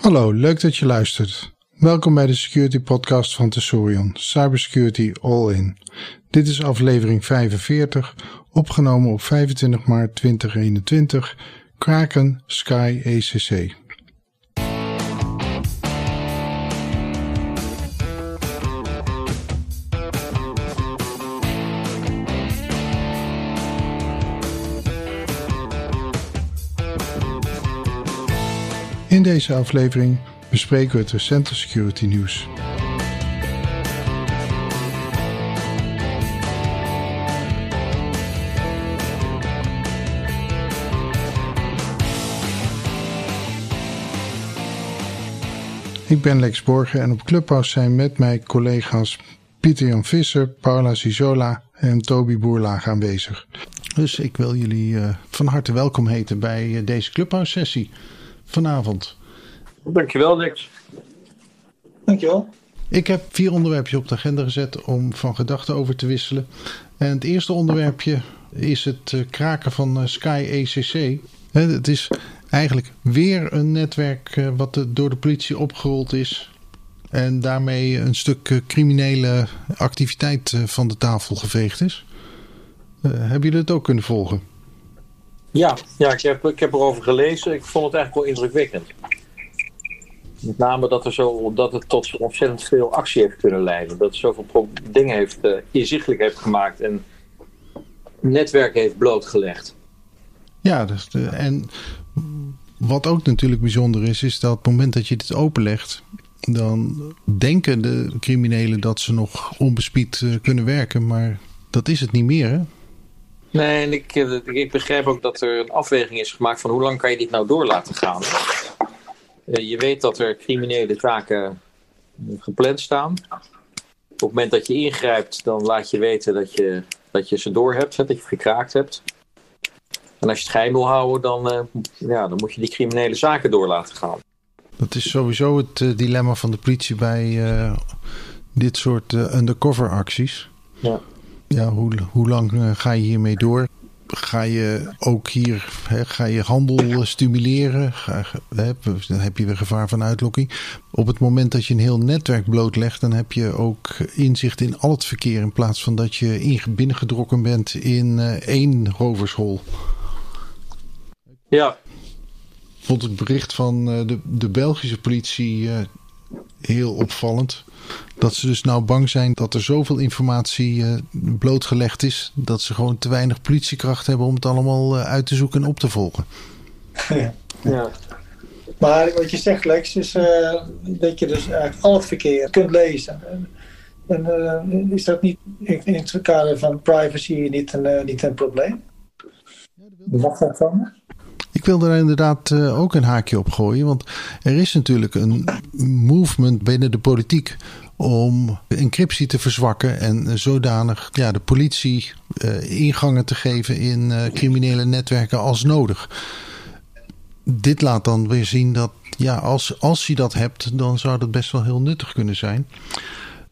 Hallo, leuk dat je luistert. Welkom bij de Security Podcast van Tesorion, Cybersecurity All In. Dit is aflevering 45, opgenomen op 25 maart 2021, Kraken Sky ECC. In deze aflevering bespreken we het recente security nieuws. Ik ben Lex Borgen en op Clubhouse zijn met mij collega's Pieter Jan Visser, Paula Sisola en Toby Boerlaag aanwezig. Dus ik wil jullie uh, van harte welkom heten bij uh, deze Clubhouse sessie vanavond. Dankjewel, Lex. Dankjewel. Ik heb vier onderwerpjes op de agenda gezet om van gedachten over te wisselen. En het eerste onderwerpje is het uh, kraken van uh, Sky ECC. He, het is eigenlijk weer een netwerk uh, wat door de politie opgerold is. En daarmee een stuk criminele activiteit van de tafel geveegd is. hebben jullie het ook kunnen volgen? Ja, ja ik, heb, ik heb erover gelezen. Ik vond het eigenlijk wel indrukwekkend. Met name dat, er zo, dat het tot ontzettend veel actie heeft kunnen leiden. Dat het zoveel dingen heeft, uh, inzichtelijk heeft gemaakt en netwerken heeft blootgelegd. Ja, dus en wat ook natuurlijk bijzonder is, is dat op het moment dat je dit openlegt, dan denken de criminelen dat ze nog onbespied uh, kunnen werken, maar dat is het niet meer, hè? Nee, en ik, ik begrijp ook dat er een afweging is gemaakt van hoe lang kan je dit nou door laten gaan. Uh, je weet dat er criminele zaken gepland staan. Op het moment dat je ingrijpt, dan laat je weten dat je, dat je ze door hebt, dat je gekraakt hebt. En als je het geheim wil houden, dan, uh, ja, dan moet je die criminele zaken door laten gaan. Dat is sowieso het uh, dilemma van de politie bij dit soort undercover acties. Ja ja, hoe, hoe lang uh, ga je hiermee door? Ga je ook hier hè, ga je handel stimuleren? Ga, hè, dan heb je weer gevaar van uitlokking. Op het moment dat je een heel netwerk blootlegt, dan heb je ook inzicht in al het verkeer. In plaats van dat je in, binnengedrokken bent in uh, één rovershol. Ja. Ik vond het bericht van de, de Belgische politie heel opvallend. Dat ze dus nou bang zijn dat er zoveel informatie uh, blootgelegd is. Dat ze gewoon te weinig politiekracht hebben om het allemaal uh, uit te zoeken en op te volgen. Ja. ja. Maar wat je zegt Lex is uh, dat je dus eigenlijk al het verkeer kunt lezen. En is dat niet in, het kader van privacy niet een, niet een probleem? Dat dan? Ik wil er inderdaad uh, ook een haakje op gooien. Want er is natuurlijk een movement binnen de politiek om encryptie te verzwakken en zodanig ja, de politie uh, ingangen te geven in uh, criminele netwerken als nodig. Dit laat dan weer zien dat ja, als, als je dat hebt, dan zou dat best wel heel nuttig kunnen zijn.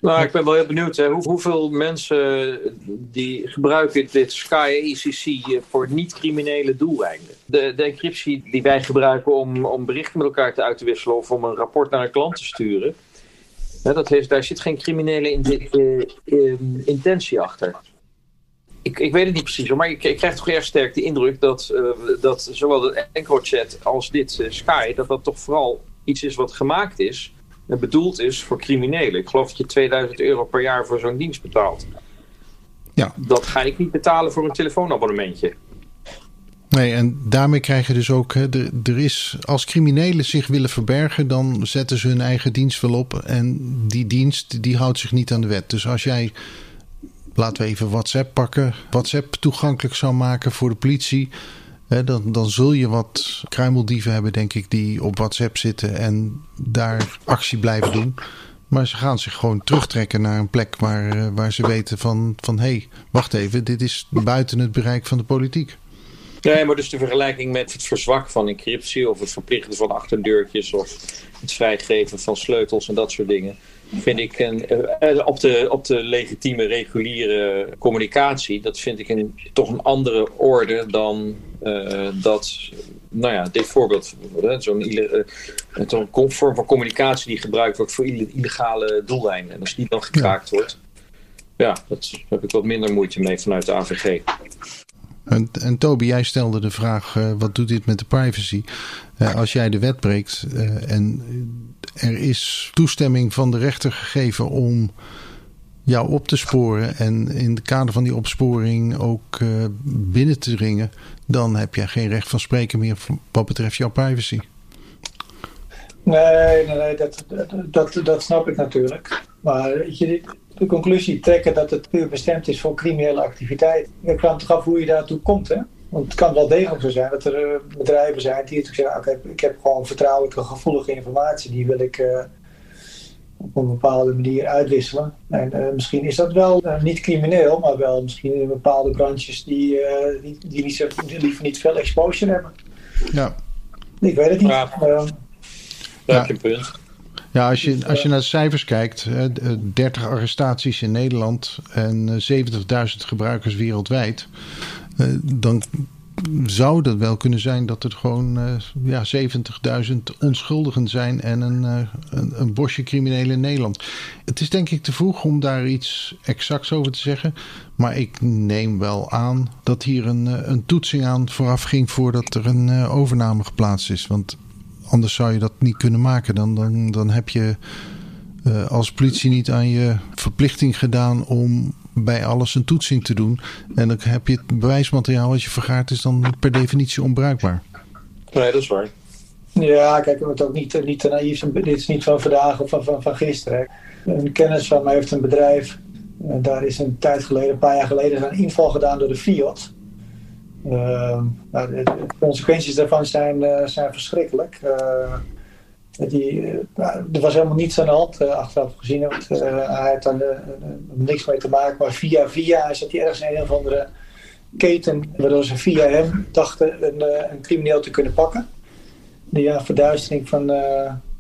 Nou, ik ben wel heel benieuwd. Hè. Hoe, hoeveel mensen die gebruiken dit Sky ACC voor niet-criminele doeleinden? De, de encryptie die wij gebruiken om, om berichten met elkaar te uit te wisselen of om een rapport naar een klant te sturen. Hè, dat heeft, daar zit geen criminele in, uh, in, intentie achter. Ik, ik weet het niet precies, maar ik, ik krijg toch erg sterk de indruk dat, uh, dat zowel de EncroChat als dit uh, Sky, dat dat toch vooral iets is wat gemaakt is bedoeld is voor criminelen. Ik geloof dat je 2000 euro per jaar voor zo'n dienst betaalt. Ja. Dat ga ik niet betalen voor een telefoonabonnementje. Nee, en daarmee krijg je dus ook, hè, er, er is, als criminelen zich willen verbergen, dan zetten ze hun eigen dienst wel op. En die dienst, die houdt zich niet aan de wet. Dus als jij, laten we even WhatsApp pakken, WhatsApp toegankelijk zou maken voor de politie, Dan, dan zul je wat kruimeldieven hebben, denk ik, die op WhatsApp zitten en daar actie blijven doen. Maar ze gaan zich gewoon terugtrekken naar een plek waar, uh, waar ze weten van, van hé, hey, wacht even, dit is buiten het bereik van de politiek. Nee, maar dus de vergelijking met het verzwakken van encryptie of het verplichten van achterdeurtjes of het vrijgeven van sleutels en dat soort dingen. Vind ik een, uh, op, de, op de legitieme, reguliere communicatie, dat vind ik een, toch een andere orde dan uh, dat, nou ja, dit voorbeeld, zo'n vorm van communicatie die gebruikt wordt voor illegale doeleinden. En als die dan gekraakt wordt, ja, daar heb ik wat minder moeite mee vanuit de AVG. En, en Toby, jij stelde de vraag: uh, wat doet dit met de privacy? Uh, als jij de wet breekt uh, en er is toestemming van de rechter gegeven om jou op te sporen en in het kader van die opsporing ook binnen te dringen, dan heb jij geen recht van spreken meer wat betreft jouw privacy. Nee, nee, nee dat, dat, dat snap ik natuurlijk. Maar je, de conclusie trekken dat het puur bestemd is voor criminele activiteit. Ik kwam toch af hoe je daartoe komt, hè? Want het kan wel degelijk zo zijn dat er uh, bedrijven zijn die zeggen: oké, ik heb gewoon vertrouwelijke, gevoelige informatie, die wil ik uh, op een bepaalde manier uitwisselen. En uh, misschien is dat wel niet crimineel, maar wel misschien in bepaalde branches die, die, die, niet zo, die liever niet veel exposure hebben. Ja. Ik weet het niet. Ja, uh, ja. punt. Ja, als je, als je naar de cijfers kijkt, 30 arrestaties in Nederland en 70.000 gebruikers wereldwijd, dan zou dat wel kunnen zijn dat er gewoon ja, 70.000 onschuldigen zijn en een, een, een, bosje criminelen in Nederland. Het is denk ik te vroeg om daar iets exacts over te zeggen. Maar ik neem wel aan dat hier een, een toetsing aan vooraf ging voordat er een overname geplaatst is. Want anders zou je dat niet kunnen maken. Dan, dan, dan heb je uh, als politie niet aan je verplichting gedaan om bij alles een toetsing te doen. En dan heb je het bewijsmateriaal wat je vergaart is dan per definitie onbruikbaar. Nee, dat is waar. Ja, kijk, het ook niet, niet te naïef. Dit is niet van vandaag of van, van, van gisteren. Een kennis van mij heeft een bedrijf. Daar is een tijd geleden, een paar jaar geleden, een inval gedaan door de Fiat. Uh, nou, de, consequenties daarvan zijn, uh, zijn verschrikkelijk. Uh, die, nou, er was helemaal niets aan de hand achteraf gezien. Want, hij had daar niks mee te maken. Maar via via zat hij ergens in een of andere keten. Waardoor ze via hem dachten een, een crimineel te kunnen pakken. Die ja, verduistering van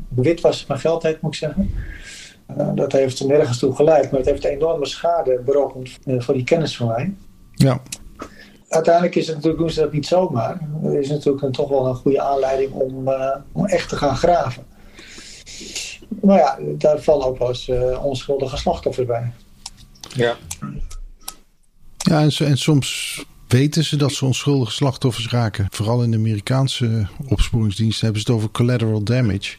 witwassen van geld heet, moet ik zeggen. dat heeft er nergens toe geleid. Maar het heeft enorme schade berokkend voor die kennis van mij. Ja uiteindelijk is het natuurlijk, doen ze dat niet zomaar. Er is natuurlijk een, toch wel een goede aanleiding om, uh, om echt te gaan graven. Maar ja, daar vallen ook wel eens uh, onschuldige slachtoffers bij. Ja. Ja, en, en, soms weten ze dat ze onschuldige slachtoffers raken. Vooral in de Amerikaanse opsporingsdiensten hebben ze het over collateral damage.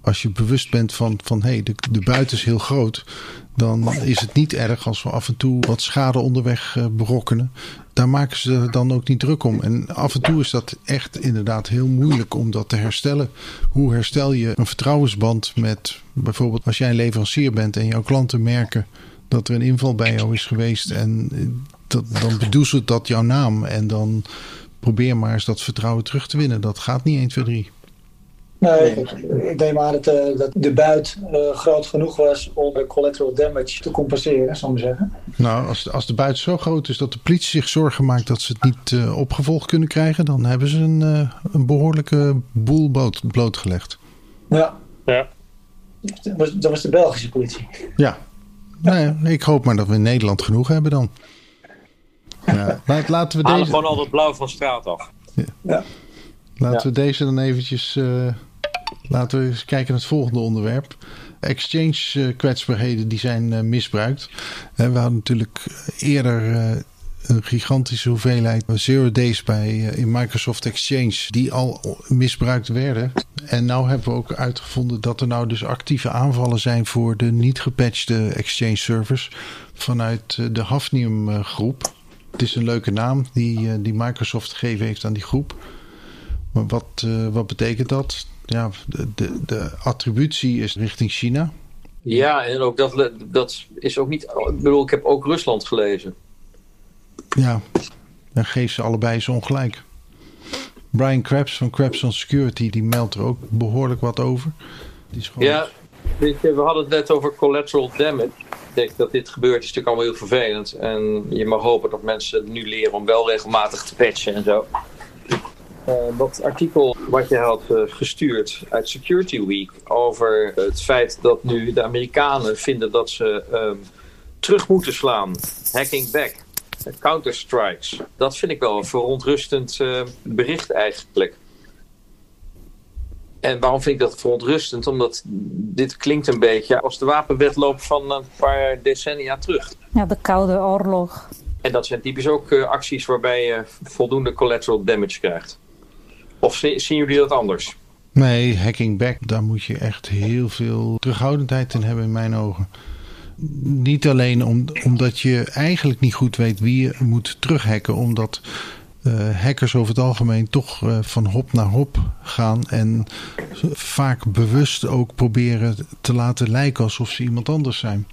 Als je bewust bent van, van hey, de, de buiten is heel groot, dan is het niet erg als we af en toe wat schade onderweg uh, berokkenen daar maken ze dan ook niet druk om. En af en toe is dat echt inderdaad heel moeilijk om dat te herstellen. Hoe herstel je een vertrouwensband met bijvoorbeeld als jij een leverancier bent en jouw klanten merken dat er een inval bij jou is geweest en dat, dan bedoezelt dat jouw naam en dan probeer maar eens dat vertrouwen terug te winnen. Dat gaat niet 1, 2, 3. Nee, ik denk maar dat, uh, dat de buit uh, groot genoeg was om de collateral damage te compenseren, zou ik zeggen. Nou, als, als de buit zo groot is dat de politie zich zorgen maakt dat ze het niet uh, opgevolgd kunnen krijgen, dan hebben ze een, een behoorlijke boel boot, blootgelegd. Ja. ja. Dat was, dat was de Belgische politie. Ja. Nee, ik hoop maar dat we in Nederland genoeg hebben dan. Ja, laten we Halen deze... gewoon al het blauw van straat af. Ja. ja. Laten we deze dan eventjes uh, Laten we eens kijken naar het volgende onderwerp. Exchange kwetsbaarheden die zijn uh, misbruikt. we hadden natuurlijk eerder een gigantische hoeveelheid zero days bij in Microsoft Exchange die al misbruikt werden. En nu hebben we ook uitgevonden dat er nou dus actieve aanvallen zijn voor de niet gepatchte Exchange servers vanuit de Hafnium groep. Het is een leuke naam die, die Microsoft gegeven heeft aan die groep. Maar wat, wat betekent dat? Ja, de, de attributie is richting China. Ja, en ook dat, dat is ook niet. Ik bedoel, ik heb ook Rusland gelezen. Ja, dan geeft ze allebei zo ongelijk. Brian Krebs van Krebs on Security die meldt er ook behoorlijk wat over. Die is gewoon... Ja, we hadden het net over collateral damage. Ik denk dat dit gebeurt is natuurlijk allemaal heel vervelend. En je mag hopen dat mensen nu leren om wel regelmatig te patchen en zo. Uh, dat artikel wat je had uh, gestuurd uit Security Week over het feit dat nu de Amerikanen vinden dat ze um, terug moeten slaan, hacking back. Counter-strikes. Dat vind ik wel een verontrustend uh, bericht eigenlijk. En waarom vind ik dat verontrustend? Omdat dit klinkt een beetje als de wapenwetloop van een paar decennia terug. Ja, de Koude Oorlog. En dat zijn typisch ook uh, acties waarbij je voldoende collateral damage krijgt. Of zien jullie dat anders? Nee, hacking back, daar moet je echt heel veel terughoudendheid in hebben in mijn ogen. Niet alleen om, omdat je eigenlijk niet goed weet wie je moet terughacken, omdat uh, hackers over het algemeen toch uh, van hop naar hop gaan en vaak bewust ook proberen te laten lijken alsof ze iemand anders zijn.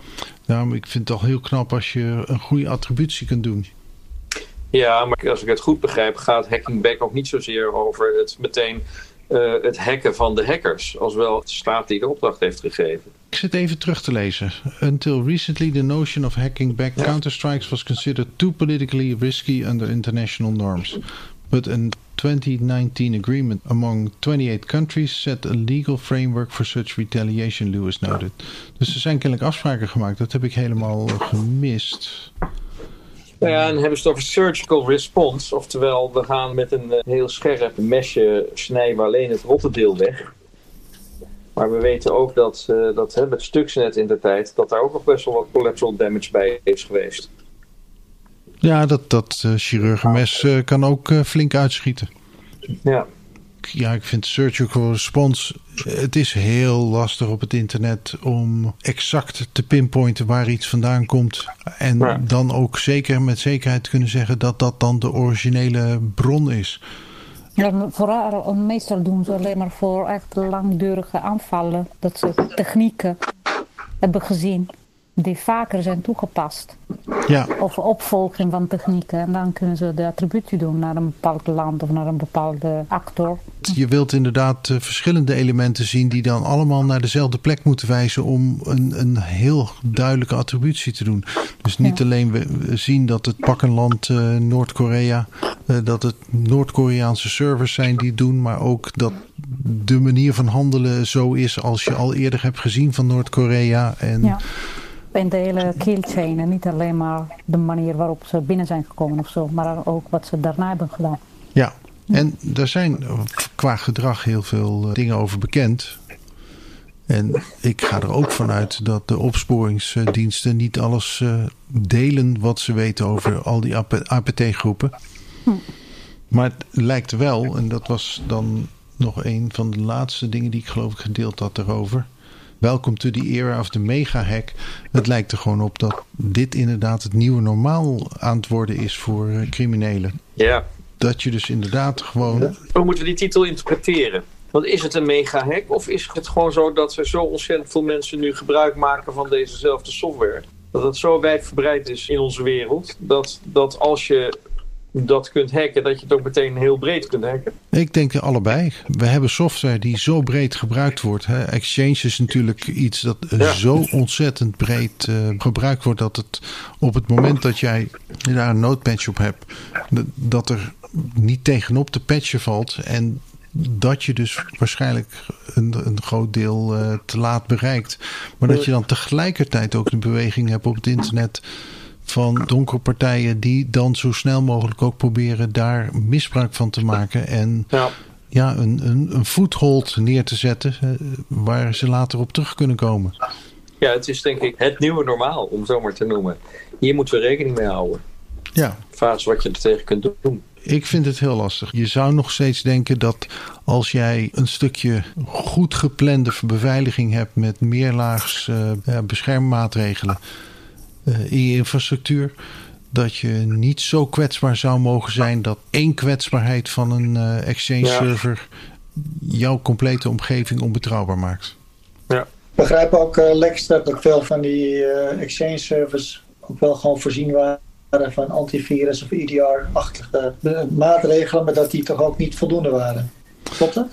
Daarom, ik vind het al heel knap als je een goede attributie kunt doen. Ja, maar als ik het goed begrijp, gaat hacking back ook niet zozeer over het meteen uh, het hacken van de hackers, als wel de staat die de opdracht heeft gegeven. Ik zit even terug te lezen. Until recently, the notion of hacking back ja. counter-strikes was considered too politically risky under international norms. But a 2019 agreement among 28 countries set a legal framework for such retaliation, Lewis noted. Dus er zijn kennelijk afspraken gemaakt. Dat heb ik helemaal gemist. Nou ja, en hebben ze het over surgical response. Oftewel, we gaan met een heel scherp mesje snijden alleen het rotte deel weg. Maar we weten ook dat, uh, dat hè, met Stuxnet in de tijd, dat daar ook nog best wel wat collateral damage bij is geweest. Ja, dat, dat uh, chirurgenmes uh, kan ook flink uitschieten. Ja. Ja, ik vind surgical response. Het is heel lastig op het internet om exact te pinpointen waar iets vandaan komt. En ja. dan ook zeker met zekerheid te kunnen zeggen dat dat dan de originele bron is. Ja, vooral, meestal doen ze alleen maar voor echt langdurige aanvallen. Dat ze technieken hebben gezien die vaker zijn toegepast. Ja. Of opvolging van technieken. En dan kunnen ze de attributie doen naar een bepaald land of naar een bepaalde actor. Je wilt inderdaad uh, verschillende elementen zien die dan allemaal naar dezelfde plek moeten wijzen om een, een heel duidelijke attributie te doen. Dus niet ja. alleen we zien dat het pakkenland uh, Noord-Korea, uh, dat het Noord-Koreaanse servers zijn die het doen, maar ook dat de manier van handelen zo is als je al eerder hebt gezien van Noord-Korea. En ja in de hele killchain. En niet alleen maar de manier waarop ze binnen zijn gekomen of zo. Maar ook wat ze daarna hebben gedaan. Ja, en er zijn qua gedrag heel veel dingen over bekend. En ik ga er ook vanuit dat de opsporingsdiensten niet alles delen wat ze weten over al die APT-groepen. Hm. Maar het lijkt wel, en dat was dan nog een van de laatste dingen die ik geloof ik gedeeld had erover welcome to the era of the mega hack. Het lijkt er gewoon op dat dit inderdaad het nieuwe normaal aan het worden is voor uh, criminelen. Ja. Dat je dus inderdaad gewoon... Hoe moeten we die titel interpreteren? Want is het een mega hack of is het gewoon zo dat er zo ontzettend veel mensen nu gebruik maken van dezezelfde software? Dat het zo wijdverbreid is in onze wereld dat, dat als je dat kunt hacken, dat je het ook meteen heel breed kunt hacken? Ik denk allebei. We hebben software die zo breed gebruikt wordt. Hè. Exchange is natuurlijk iets dat ja. zo ontzettend breed uh, gebruikt wordt dat het op het moment dat jij daar een notepatch op hebt, dat er niet tegenop te patchen valt en dat je dus waarschijnlijk een, een groot deel uh, te laat bereikt. Maar dat je dan tegelijkertijd ook een beweging hebt op het internet van donkere partijen die dan zo snel mogelijk ook proberen daar misbruik van te maken. En ja, ja een, een, een foothold neer te zetten waar ze later op terug kunnen komen. Ja, het is denk ik het nieuwe normaal, om zo maar te noemen. Hier moeten we rekening mee houden. Ja. Vraag is wat je er tegen kunt doen. Ik vind het heel lastig. Je zou nog steeds denken dat als jij een stukje goed geplande beveiliging hebt met meerlaags uh, beschermmaatregelen in je infrastructuur. Dat je niet zo kwetsbaar zou mogen zijn dat één kwetsbaarheid van een uh, Exchange server jouw complete omgeving onbetrouwbaar maakt. Ja. Ik begrijp ook, uh, Lex, dat ook veel van die Exchange servers ook wel gewoon voorzien waren van antivirus of EDR-achtige maatregelen, maar dat die toch ook niet voldoende waren. Klopt dat?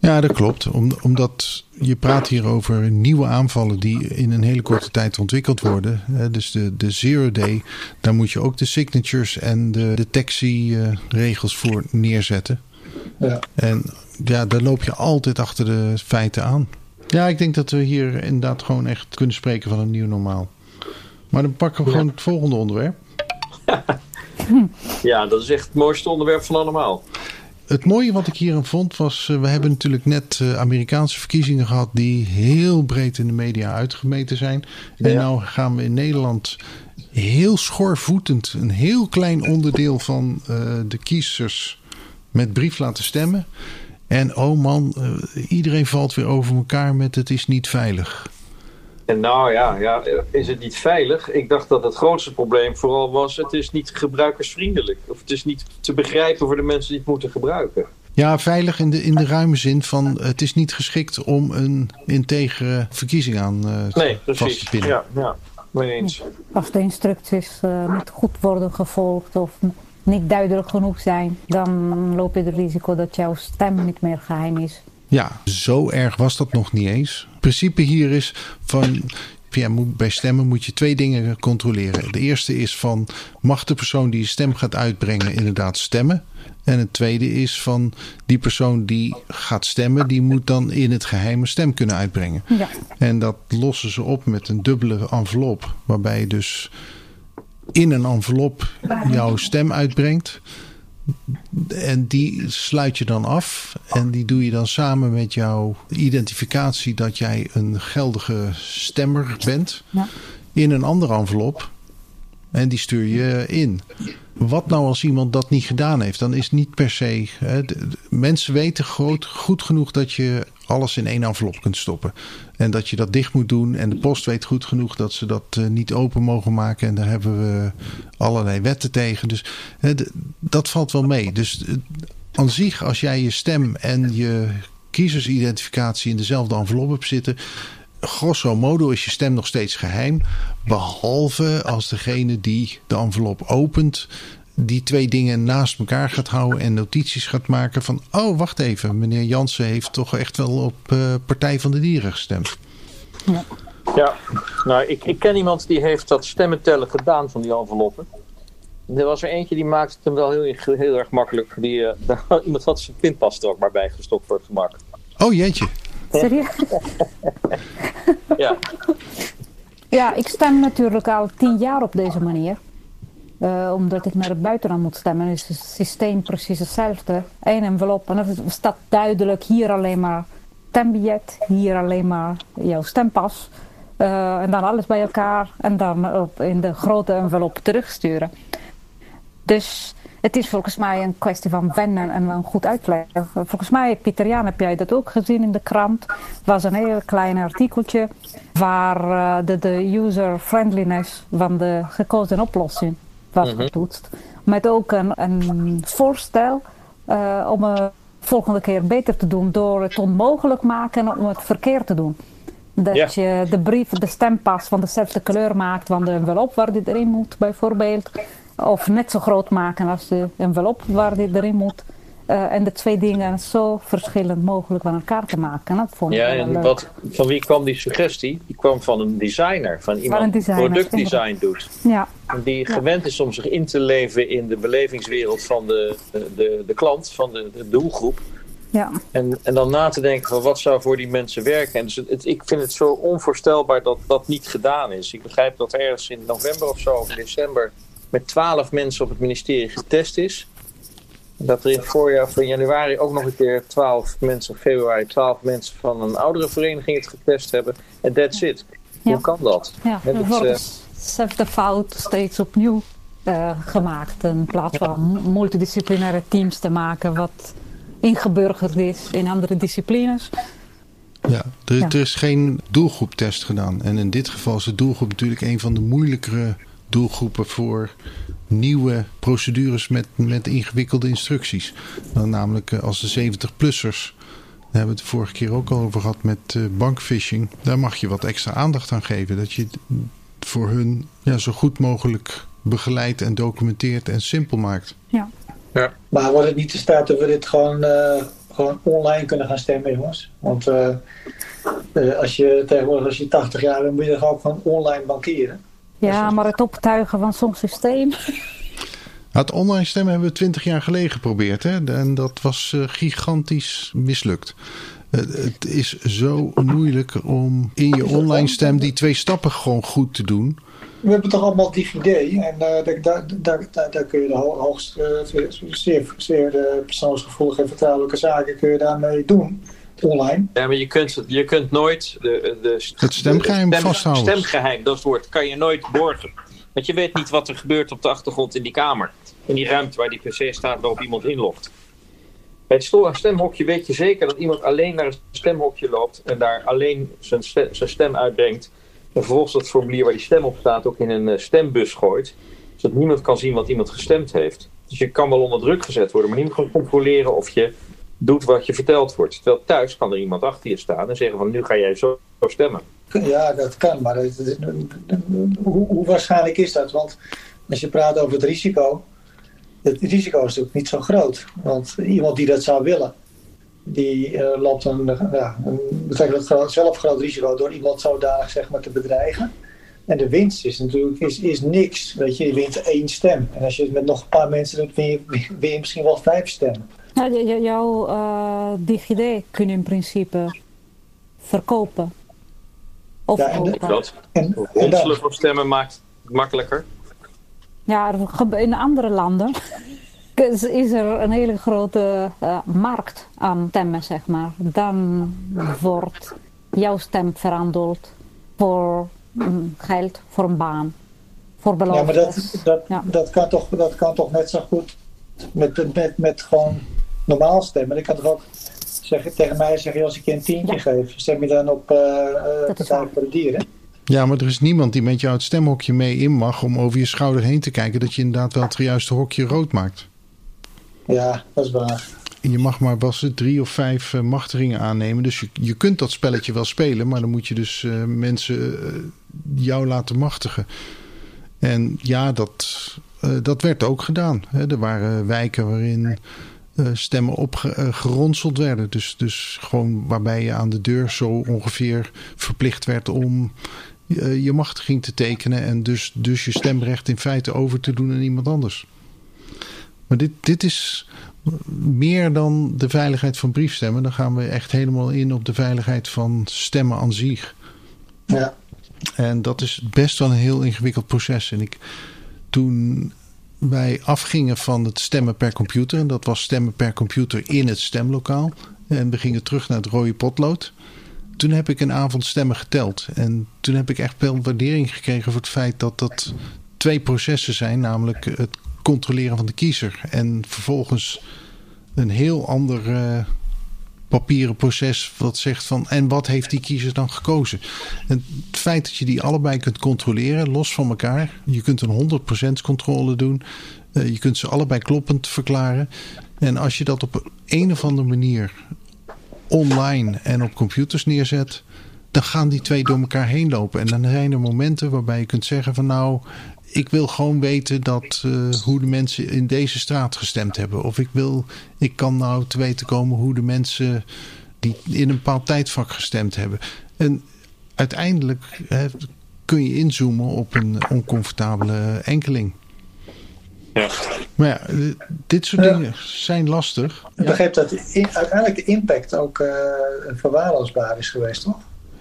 Ja, dat klopt. Om, omdat je praat hier over nieuwe aanvallen die in een hele korte tijd ontwikkeld worden. Dus de, de zero day, daar moet je ook de signatures en de detectieregels voor neerzetten. Ja. En ja, daar loop je altijd achter de feiten aan. Ja, ik denk dat we hier inderdaad gewoon echt kunnen spreken van een nieuw normaal. Maar dan pakken we gewoon het volgende onderwerp. ja, dat is echt het mooiste onderwerp van allemaal. Het mooie wat ik hierin vond was, uh, we hebben natuurlijk net uh, Amerikaanse verkiezingen gehad die heel breed in de media uitgemeten zijn. En ja. nou gaan we in Nederland heel schoorvoetend een heel klein onderdeel van uh, de kiezers met brief laten stemmen. En oh man, iedereen valt weer over elkaar met het is niet veilig. En nou ja, ja, is het niet veilig? Ik dacht dat het grootste probleem vooral was: het is niet gebruikersvriendelijk. Of het is niet te begrijpen voor de mensen die het moeten gebruiken. Ja, veilig in de, in de ruime zin van het is niet geschikt om een integere verkiezing aan uh, nee, vast te pinnen. Ja, ja, mee eens. Als de instructies uh, niet goed worden gevolgd of niet duidelijk genoeg zijn, dan loop je het risico dat jouw stem niet meer geheim is. Ja, zo erg was dat nog niet eens. Het principe hier is van. Ja, bij stemmen moet je twee dingen controleren. De eerste is van mag de persoon die je stem gaat uitbrengen inderdaad stemmen? En het tweede is van die persoon die gaat stemmen, die moet dan in het geheime stem kunnen uitbrengen. Ja. En dat lossen ze op met een dubbele envelop, waarbij je dus in een envelop jouw stem uitbrengt. En die sluit je dan af en die doe je dan samen met jouw identificatie dat jij een geldige stemmer bent ja. in een andere envelop. En die stuur je in. Wat nou als iemand dat niet gedaan heeft? Dan is niet per se. Hè, de, de, mensen weten groot, goed genoeg dat je alles in één envelop kunt stoppen. En dat je dat dicht moet doen. En de post weet goed genoeg dat ze dat uh, niet open mogen maken. En daar hebben we allerlei wetten tegen. Dus dat valt wel mee. Dus uh, aan zich, als jij je stem en je kiezersidentificatie in dezelfde envelop hebt zitten grosso modo is je stem nog steeds geheim. Behalve als degene die de envelop opent. Die twee dingen naast elkaar gaat houden en notities gaat maken van... oh, wacht even, meneer Jansen heeft toch echt wel op uh, Partij van de Dieren gestemd. Ja, ja. nou, ik, ik ken iemand die heeft dat stemmen tellen gedaan van die enveloppen. Er was er eentje die maakte het hem wel heel, heel erg makkelijk. Die, uh, iemand had zijn pinpas er ook maar bij gestopt voor het gemak. Oh jeetje. Serieus? ja. Ja, ik stem natuurlijk al tien jaar op deze manier. Uh, omdat ik naar het buitenland moet stemmen. is het systeem precies hetzelfde. Eén envelop en er staat duidelijk hier alleen maar stembiljet. Hier alleen maar jouw stempas. Uh, en dan alles bij elkaar. En dan op, in de grote envelop terugsturen. Dus het is volgens mij een kwestie van wennen en een goed uitleggen. Volgens mij, Pieter Jan, heb jij dat ook gezien in de krant. Was een heel klein artikeltje waar uh, de, de user-friendliness van de gekozen oplossing was Mhm. getoetst. Met ook een, een voorstel uh, om het volgende keer beter te doen door het onmogelijk maken om het verkeerd te doen. Dat je de brief, de stempas van dezelfde kleur maakt van de envelop waar die erin moet, bijvoorbeeld. Of net zo groot maken als de envelop waar die erin moet. Uh, en de twee dingen zo verschillend mogelijk van elkaar te maken. Dat vond ik Ja, en wat, van wie kwam die suggestie? Die kwam van een designer. Van iemand die productdesign doet. Ja, die Ja. gewend is om zich in te leven in de belevingswereld van de, de, de, klant, van de, de doelgroep. ja, En, en dan na te denken van wat zou voor die mensen werken. En dus het, het- ik vind het zo onvoorstelbaar dat dat niet gedaan is. Ik begrijp dat er ergens in november of zo, of december, met twaalf mensen op het ministerie getest is. Dat er in het voorjaar in januari ook nog een keer twaalf mensen, of februari twaalf mensen van een oudere vereniging het getest hebben. En that's it. Ja. Hoe kan dat? ja. Er dat, wordt eh, dezelfde fout steeds opnieuw eh, gemaakt. In plaats van multidisciplinaire teams te maken wat ingeburgerd is in andere disciplines. Ja, er, Ja. er is geen doelgroeptest gedaan. En in dit geval is de doelgroep natuurlijk een van de moeilijkere doelgroepen voor nieuwe procedures met, met ingewikkelde instructies. Dan namelijk eh, als de 70-plussers. Daar hebben we het de vorige keer ook al over gehad met eh, bankphishing. Daar mag je wat extra aandacht aan geven. Dat je het voor hun ja, zo goed mogelijk begeleidt en documenteert en simpel maakt. Ja, Maar wordt het niet te staat dat we dit gewoon, eh, gewoon online kunnen gaan stemmen, jongens? Want eh, eh, als je tegenwoordig als je 80 jaar bent, moet je toch ook gewoon online bankieren. Ja maar het optuigen van zo'n systeem. Het online stemmen hebben we twintig jaar geleden geprobeerd. Hè? En dat was eh, gigantisch mislukt. Het is zo moeilijk om in je online stem die twee stappen gewoon goed te doen. We hebben toch allemaal DigiD en uh, daar, daar, daar, daar, kun je de hoogst, uh, zeer, zeer de persoonsgevoelige en vertrouwelijke zaken kun je daarmee doen online. Ja, maar je kunt, je kunt nooit de, de, het stemgeheim stem, vasthouden. Stemgeheim, dat woord, kan je nooit borgen. Want je weet niet wat er gebeurt op de achtergrond in die kamer. In die ruimte waar die pc staat waarop iemand inlogt. Bij het stemhokje weet je zeker dat iemand alleen naar het stemhokje loopt en daar alleen zijn stem, zijn stem uitbrengt. En vervolgens dat formulier waar die stem op staat ook in een eh, stembus gooit. Zodat niemand kan zien wat iemand gestemd heeft. Dus je kan wel onder druk gezet worden, maar niemand kan controleren of je doet wat je verteld wordt. Terwijl thuis kan er iemand achter je staan en zeggen van nu ga jij zo, stemmen. Ja, dat kan, maar hoe, waarschijnlijk is dat? Want als je praat over het risico, het risico is natuurlijk niet zo groot. Want iemand die dat zou willen, die uh, loopt een, ja, betrekkelijk zelf groot risico door iemand zodanig zeg maar, te bedreigen. En de winst is natuurlijk is, is niks. Weet je, je wint één stem. En als je het met nog een paar mensen doet, win win je misschien wel vijf stemmen. Ja, jouw uh, DigiD kun je in principe verkopen. Of ja, en, dat. En, van stemmen maakt het makkelijker. Ja, in andere landen is er een hele grote uh, markt aan stemmen, zeg maar. Dan wordt jouw stem veranderd voor um, geld, voor een baan, voor beloftes. Ja, maar dat, dat, ja. dat, kan toch, dat kan toch net zo goed met, met, met gewoon normaal stemmen. Ik kan toch ook zeggen, tegen mij zeggen, als ik je een tientje ja. geef, stem je dan op uh, Partij voor de Dieren? Ja, maar er is niemand die met jou het stemhokje mee in mag om over je schouder heen te kijken dat je inderdaad wel het juiste hokje rood maakt. Ja, dat is waar. Je mag maar was het drie of vijf uh, machtigingen aannemen. Dus je, je kunt dat spelletje wel spelen, maar dan moet je dus uh, mensen uh, jou laten machtigen. En ja, dat, dat werd ook gedaan. Hè. Er waren wijken waarin stemmen opgeronseld werden. Dus, dus gewoon waarbij je aan de deur zo ongeveer verplicht werd om je machtiging te tekenen. En dus, dus je stemrecht in feite over te doen aan iemand anders. Maar dit, dit is meer dan de veiligheid van briefstemmen. Dan gaan we echt helemaal in op de veiligheid van stemmen aan zich. Ja. En dat is best wel een heel ingewikkeld proces. En ik, toen wij afgingen van het stemmen per computer, en dat was stemmen per computer in het stemlokaal, en we gingen terug naar het rode potlood. Toen heb ik een avond stemmen geteld. En toen heb ik echt wel waardering gekregen voor het feit dat dat twee processen zijn. Namelijk het controleren van de kiezer. En vervolgens een heel ander uh, papieren proces wat zegt van en wat heeft die kiezer dan gekozen. En het feit dat je die allebei kunt controleren, los van elkaar. Je kunt een 100% controle doen. Uh, je kunt ze allebei kloppend verklaren. En als je dat op een of andere manier online en op computers neerzet, dan gaan die twee door elkaar heen lopen. En dan zijn er momenten waarbij je kunt zeggen van nou, ik wil gewoon weten dat, uh, hoe de mensen in deze straat gestemd hebben. Of ik, wil, ik kan nou te weten komen hoe de mensen die in een bepaald tijdvak gestemd hebben. En uiteindelijk hè, kun je inzoomen op een oncomfortabele enkeling. Ja. Maar ja, dit soort ja. dingen zijn lastig. Ik begreep dat in, uiteindelijk de impact ook uh, verwaarloosbaar is geweest, toch?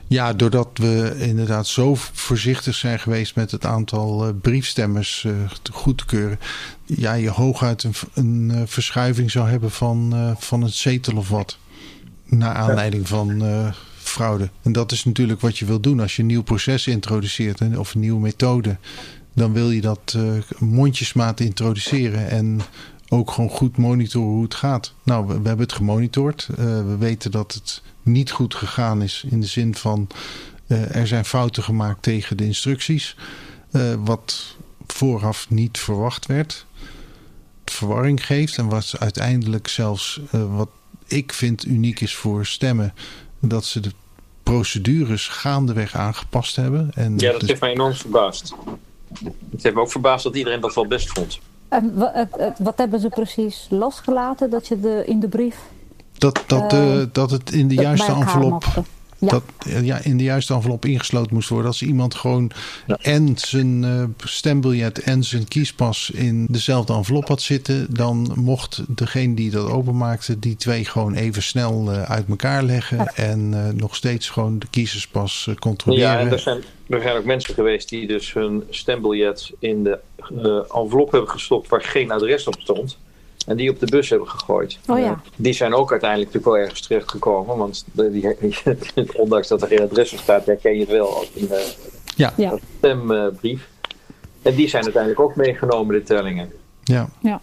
Ja, doordat we inderdaad zo voorzichtig zijn geweest met het aantal uh, briefstemmers uh, goed te keuren. Ja, je hooguit een, uh, verschuiving zou hebben van, van een zetel of wat. Naar aanleiding van fraude. En dat is natuurlijk wat je wil doen als je een nieuw proces introduceert of een nieuwe methode. Dan wil je dat mondjesmaat introduceren en ook gewoon goed monitoren hoe het gaat. Nou, we hebben het gemonitord. we weten dat het niet goed gegaan is. In de zin van uh, er zijn fouten gemaakt tegen de instructies. Uh, wat vooraf niet verwacht werd. Verwarring geeft en wat uiteindelijk zelfs uh, wat ik vind uniek is voor stemmen. Dat ze de procedures gaandeweg aangepast hebben. En ja, dat heeft mij enorm verbaasd. Het heeft me ook verbaasd dat iedereen dat wel best vond. En wat hebben ze precies losgelaten dat je de, in de brief dat, dat, uh, dat het in de juiste envelop Ja. dat eh, ja, in de juiste envelop ingesloten moest worden. Als iemand gewoon en zijn eh, stembiljet en zijn kiespas in dezelfde envelop had zitten, dan mocht degene die dat openmaakte die twee gewoon even snel eh, uit elkaar leggen en eh, nog steeds gewoon de kiezerspas eh, controleren. Ja, en er zijn, er zijn ook mensen geweest die dus hun stembiljet in de eh, envelop hebben gestopt waar geen adres op stond. En die op de bus hebben gegooid. Oh ja. Eh, die zijn ook uiteindelijk natuurlijk wel ergens terechtgekomen. Want de, die, ondanks dat er geen adres op staat, herken je het wel als een eh, Ja, Ja. stembrief. En die zijn uiteindelijk ook meegenomen, de tellingen. ja. Ja.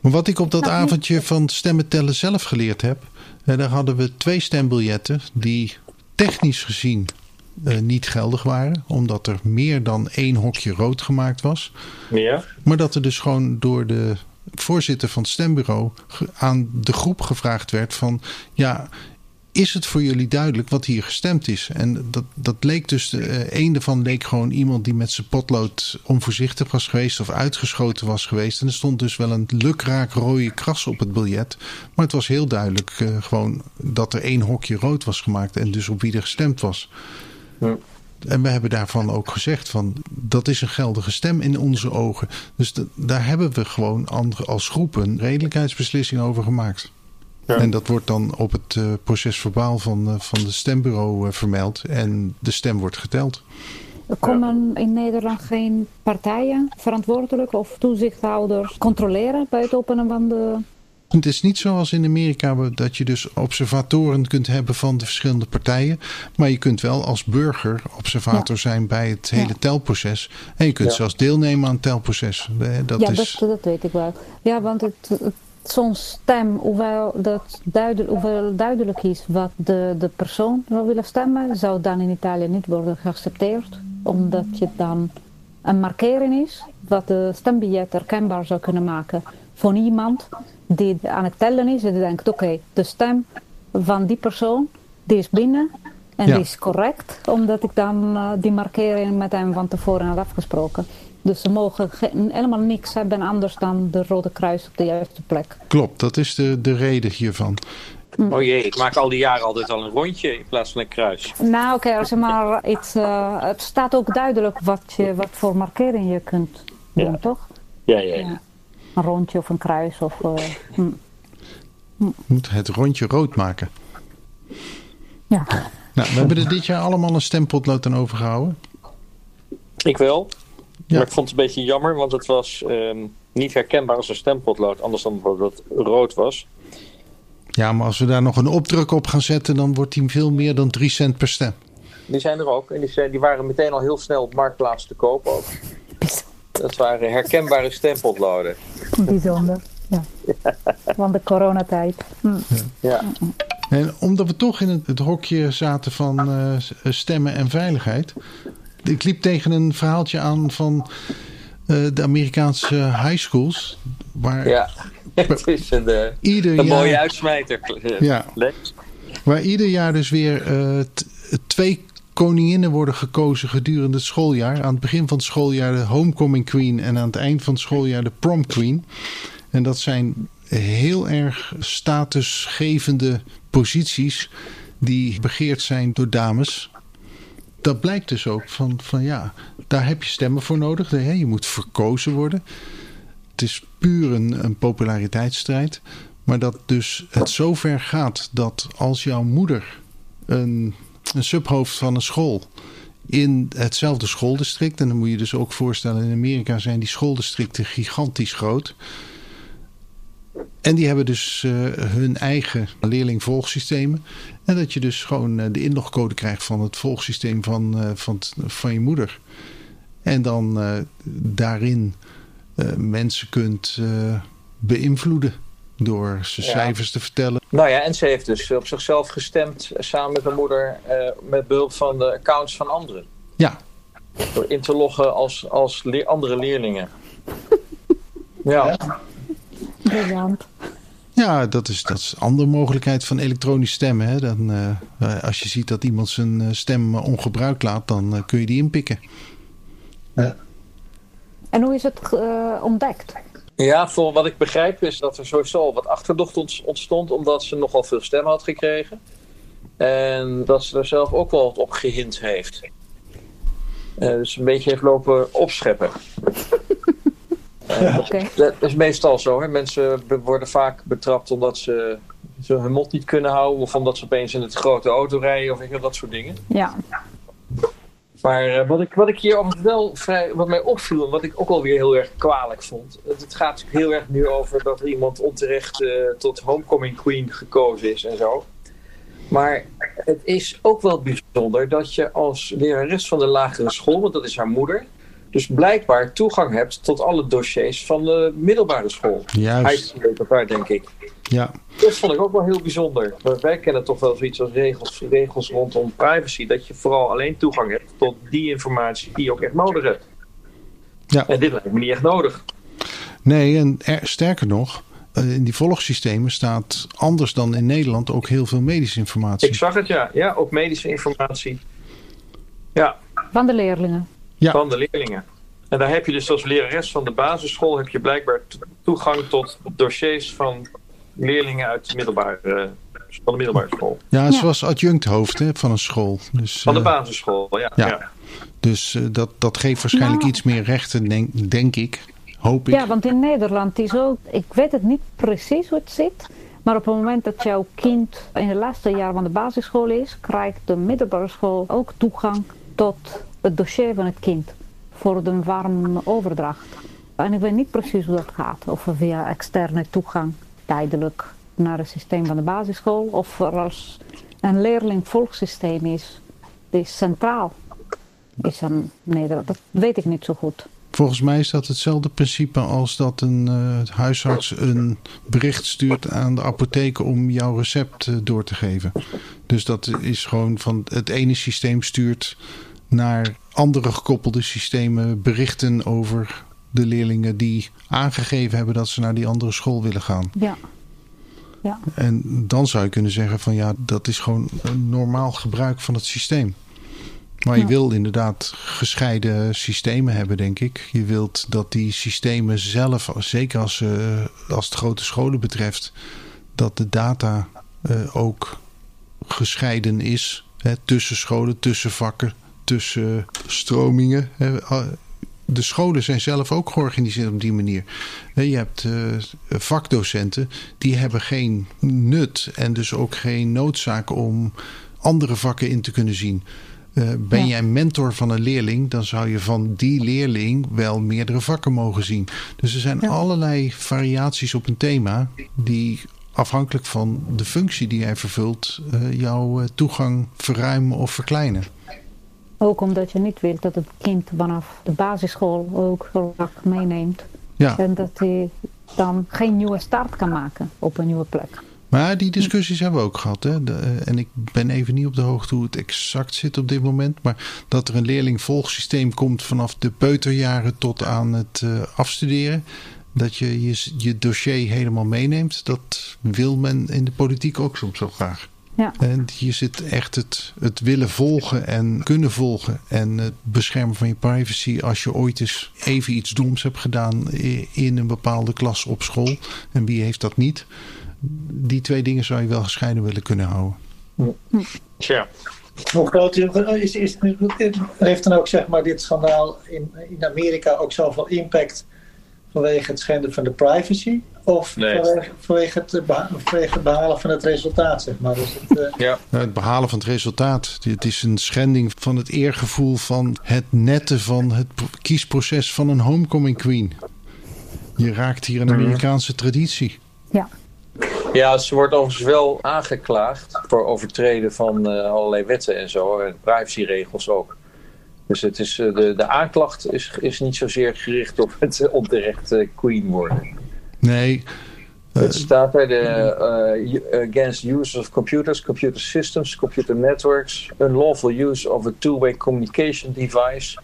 Maar wat ik op dat Nou, avondje van stemmen tellen zelf geleerd heb, eh, daar hadden we twee stembiljetten die technisch gezien eh, niet geldig waren, omdat er meer dan één hokje rood gemaakt was. Ja? Maar dat er dus gewoon door de voorzitter van het stembureau aan de groep gevraagd werd van ja, is het voor jullie duidelijk wat hier gestemd is? En dat, dat leek dus, eh een daarvan leek gewoon iemand die met zijn potlood onvoorzichtig was geweest of uitgeschoten was geweest. En er stond dus wel een lukraak rode kras op het biljet. Maar het was heel duidelijk eh, gewoon dat er één hokje rood was gemaakt en dus op wie er gestemd was. Ja. En we hebben daarvan ook gezegd van dat is een geldige stem in onze ogen. Dus daar hebben we gewoon andere, als groep een redelijkheidsbeslissing over gemaakt. Ja. En dat wordt dan op het eh, procesverbaal van, eh, van het stembureau eh, vermeld. En de stem wordt geteld. Er komen in Nederland geen partijen verantwoordelijk of toezichthouders controleren bij het openen van de. Het is niet zoals in Amerika dat je dus observatoren kunt hebben van de verschillende partijen. Maar je kunt wel als burger observator zijn bij het hele Ja. telproces. En je kunt Ja. zelfs deelnemen aan het telproces. Eh, Dat ja, is... dat, dat weet ik wel. Ja, want het, het- zo'n stem, hoewel, dat duidelijk, hoewel duidelijk is wat de, de persoon zou willen stemmen, zou dan in Italië niet worden geaccepteerd. Omdat je dan een markering is wat de stembiljet herkenbaar zou kunnen maken van iemand die aan het tellen is en die denkt, oké, de stem van die persoon, die is binnen en Ja. die is correct, omdat ik dan eh, die markering met hem van tevoren had afgesproken. Dus ze mogen ge- helemaal niks hebben anders dan de rode kruis op de juiste plek. Klopt, dat is de, de reden hiervan. Oh jee, ik maak al die jaren altijd al een rondje in plaats van een kruis. Nou, oké, als je maar iets, eh, het staat ook duidelijk wat, je, wat voor markering je kunt doen, Ja. toch? Ja, ja, ja. Ja. Een rondje of een kruis of. eh, hm. Moet het rondje rood maken. Ja. Nou, we hebben er dit jaar allemaal een stempotlood aan overgehouden. Ik wel. Ja. Maar ik vond het een beetje jammer, want het was ehm, niet herkenbaar als een stempotlood. Anders dan bijvoorbeeld dat het rood was. Ja, maar als we daar nog een opdruk op gaan zetten, dan wordt die veel meer dan 3 cent per stem. Die zijn er ook. En die, zijn, die waren meteen al heel snel op Marktplaats te koop ook. Dat waren herkenbare stempotloden. Bijzonder. Ja. Van de coronatijd. Hm. Ja. En omdat we toch in het, hokje zaten van eh, stemmen en veiligheid. Ik liep tegen een verhaaltje aan van eh, de Amerikaanse high schools. Waar ja. Het is een, eh, ieder een mooie jaar, uitsmijter. Ja. Waar ieder jaar dus weer eh, t- twee koninginnen worden gekozen gedurende het schooljaar. Aan het begin van het schooljaar de homecoming queen en aan het eind van het schooljaar de prom queen. En dat zijn heel erg statusgevende posities die begeerd zijn door dames. Dat blijkt dus ook van, van ja, daar heb je stemmen voor nodig. Je moet verkozen worden. Het is puur een, een populariteitsstrijd. Maar dat dus het zover gaat dat als jouw moeder een, een subhoofd van een school in hetzelfde schooldistrict, en dan moet je dus ook voorstellen, in Amerika zijn die schooldistricten gigantisch groot. En die hebben dus eh, hun eigen leerlingvolgsystemen. En dat je dus gewoon eh, de inlogcode krijgt van het volgsysteem van, eh, van, van je moeder. En dan daarin mensen kunt beïnvloeden door ze Ja. cijfers te vertellen. Nou ja, en ze heeft dus op zichzelf gestemd eh, samen met haar moeder eh, met behulp van de accounts van anderen. Ja, Door in te loggen als, als leer- andere leerlingen. Ja, Briljant. Ja, dat is, dat is een andere mogelijkheid van elektronisch stemmen. Hè. Dan, eh, als je ziet dat iemand zijn stem ongebruikt laat, dan kun je die inpikken. En hoe is het ontdekt? Ja, voor wat ik begrijp is dat er sowieso al wat achterdocht ont- ontstond omdat ze nogal veel stemmen had gekregen. En dat ze er zelf ook wel wat op gehind heeft. Uh, dus een beetje heeft lopen opscheppen. uh, okay. Dat is meestal zo. Hè? Mensen worden vaak betrapt omdat ze, ze hun mond niet kunnen houden. Of omdat ze opeens in het grote auto rijden. Of ik dat soort dingen. Ja. Maar uh, wat, ik, wat ik hier altijd wel vrij, wat mij opviel en wat ik ook alweer heel erg kwalijk vond. Het, gaat natuurlijk heel erg nu over dat er iemand onterecht tot homecoming queen gekozen is en zo. Maar het is ook wel bijzonder dat je als lerares van de lagere school, want dat is haar moeder, dus blijkbaar toegang hebt tot alle dossiers van de middelbare school. Juist. Hij denk ik. Ja. Dat vond ik ook wel heel bijzonder. Wij kennen toch wel zoiets als regels, regels rondom privacy. Dat je vooral alleen toegang hebt tot die informatie die je ook echt nodig hebt. Ja. En dit lijkt me niet echt nodig. Nee, en sterker nog, eh, in die volgsystemen staat anders dan in Nederland ook heel veel medische informatie. Ik zag het, ja. Ja, ook medische informatie. Ja. Van de leerlingen. Ja. Van de leerlingen. En daar heb je dus als lerares van de basisschool heb je blijkbaar toegang tot dossiers van leerlingen uit de middelbare, van de middelbare school. Ja, zoals adjunct hè, van een school. Dus, van de eh, basisschool, ja. ja. ja. Dus uh, dat, dat geeft waarschijnlijk nou. iets meer rechten, denk, denk ik. Hoop ik. Ja, want in Nederland is ook, ik weet het niet precies hoe het zit. Maar op het moment dat jouw kind in het laatste jaar van de basisschool is, krijgt de middelbare school ook toegang tot het dossier van het kind. Voor de warme overdracht. En ik weet niet precies hoe dat gaat. Of via externe toegang tijdelijk naar het systeem van de basisschool. Of als een leerling-volgsysteem is, die centraal is aan Nederland. Dat weet ik niet zo goed. Volgens mij is dat hetzelfde principe als dat een uh, huisarts een bericht stuurt aan de apotheek om jouw recept uh, door te geven. Dus dat is gewoon van het ene systeem stuurt naar andere gekoppelde systemen berichten over de leerlingen die aangegeven hebben dat ze naar die andere school willen gaan. Ja. ja. En dan zou je kunnen zeggen van ja, dat is gewoon een normaal gebruik van het systeem. Maar je wil inderdaad gescheiden systemen hebben, denk ik. Je wilt dat die systemen zelf, zeker als, uh, als het grote scholen betreft, dat de data uh, ook gescheiden is. Hè, tussen scholen, tussen vakken, tussen stromingen. Hè. De scholen zijn zelf ook georganiseerd op die manier. Je hebt uh, vakdocenten, die hebben geen nut en dus ook geen noodzaak om andere vakken in te kunnen zien. Uh, ben ja. jij mentor van een leerling, dan zou je van die leerling wel meerdere vakken mogen zien. Dus er zijn ja. allerlei variaties op een thema die afhankelijk van de functie die jij vervult, uh, jouw toegang verruimen of verkleinen. Ook omdat je niet wilt dat het kind vanaf de basisschool ook vak meeneemt. Ja. En dat hij dan geen nieuwe start kan maken op een nieuwe plek. Maar die discussies hebben we ook gehad. Hè? De, en ik ben even niet op de hoogte hoe het exact zit op dit moment. Maar dat er een leerlingvolgsysteem komt vanaf de peuterjaren tot aan het uh, afstuderen. Dat je, je je dossier helemaal meeneemt. Dat wil men in de politiek ook soms wel graag. Ja. En hier zit echt het, het willen volgen en kunnen volgen. En het beschermen van je privacy als je ooit eens even iets doms hebt gedaan in een bepaalde klas op school. En wie heeft dat niet? die twee dingen zou je wel gescheiden willen kunnen houden. Tja. Hoe groot is, is, heeft dan ook zeg maar, dit schandaal in, in Amerika ook zoveel impact vanwege het schenden van de privacy? Of nee. vanwege, vanwege, het, vanwege het behalen van het resultaat, zeg maar? Dus het, uh... ja. Het behalen van het resultaat. Het is een schending van het eergevoel van het netten van het kiesproces van een homecoming queen. Je raakt hier een Amerikaanse traditie. Ja. Ja, ze wordt overigens wel aangeklaagd voor overtreden van uh, allerlei wetten en zo. En privacyregels ook. Dus het is, uh, de, de aanklacht is, is niet zozeer gericht op het onterecht uh, queen worden. Nee. Het staat bij de against use of computers, computer systems, computer networks, unlawful use of a two-way communication device.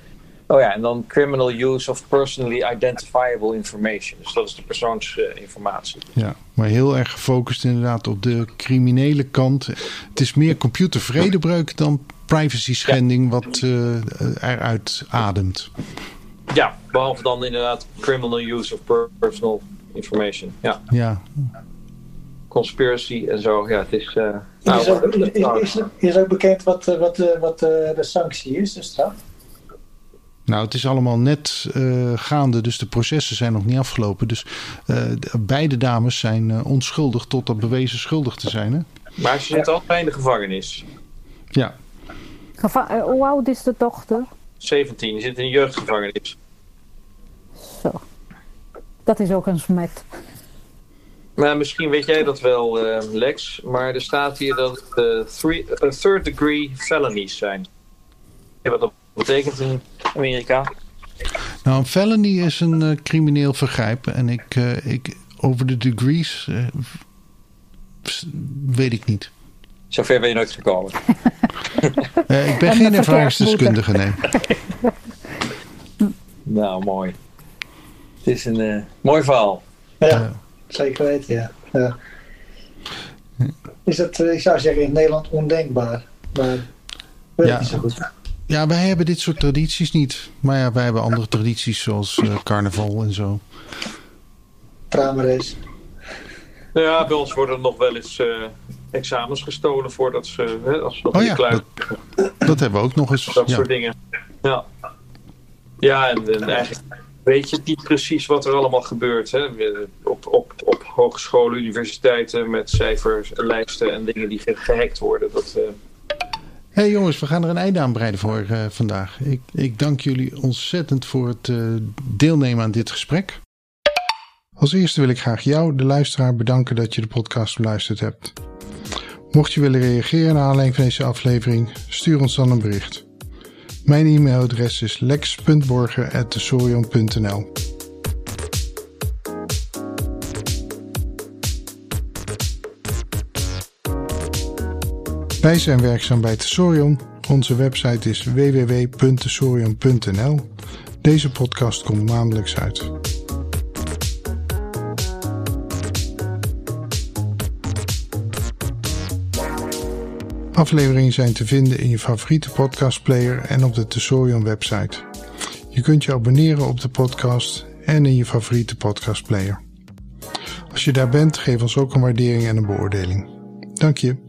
Oh ja, en dan criminal use of personally identifiable information. Dus dat is de persoonsinformatie. Ja, maar heel erg gefocust inderdaad op de criminele kant. Het is meer computervredebreuk dan privacy schending ja. wat uh, eruit ademt. Ja, behalve dan inderdaad criminal use of personal information. Ja. ja. conspiracy en zo. Ja, het is... Uh, nou, is, ook, is, is, ook bekend wat, wat, wat de sanctie is, de straf? Nou, het is allemaal net uh, gaande, dus de processen zijn nog niet afgelopen. Dus uh, beide dames zijn uh, onschuldig totdat bewezen schuldig te zijn. Hè? Maar ze zitten allebei in de gevangenis. Ja. Geva hoe oud is de dochter? 17, zit in een jeugdgevangenis. Zo. Dat is ook een smet. Maar misschien weet jij dat wel, Lex. Maar er staat hier dat het three, third degree felonies zijn. Wat dat betekent in Amerika? Nou, een felony is een uh, crimineel vergrijp. En ik, uh, ik, over de degrees uh, weet ik niet. Zover ben je nooit gekomen. ik ben geen ervaringsdeskundige, nee. nou, mooi. Het is een mooi verhaal. Ja, zeker weten, ja. ja. Is dat, ik zou zeggen, in Nederland ondenkbaar. Maar weet ja. niet zo goed. Ja, wij hebben dit soort tradities niet. Maar ja, wij hebben andere tradities zoals uh, carnaval en zo. Tramerace. Ja, bij ons worden nog wel eens uh, examens gestolen voordat ze... Hè, als ze oh ja, dat, dat, hebben we ook nog eens. Dat soort dingen. Ja, ja en, en, eigenlijk weet je niet precies wat er allemaal gebeurt. Hè? Op, op, op hogescholen, universiteiten met cijferlijsten en dingen die gehackt worden. Dat... Uh, hey jongens, we gaan er een einde aan breiden voor uh, vandaag. Ik, ik, dank jullie ontzettend voor het uh, deelnemen aan dit gesprek. Als eerste wil ik graag jou, de luisteraar, bedanken dat je de podcast beluisterd hebt. Mocht je willen reageren naar aanleiding van deze aflevering, stuur ons dan een bericht. Mijn e-mailadres is lex.borger.tesorion.nl Wij zijn werkzaam bij Tesorion. Onze website is www.tesorion.nl. Deze podcast komt maandelijks uit. Afleveringen zijn te vinden in je favoriete podcastplayer en op de Tesorion website. Je kunt je abonneren op de podcast en in je favoriete podcastplayer. Als je daar bent, geef ons ook een waardering en een beoordeling. Dank je.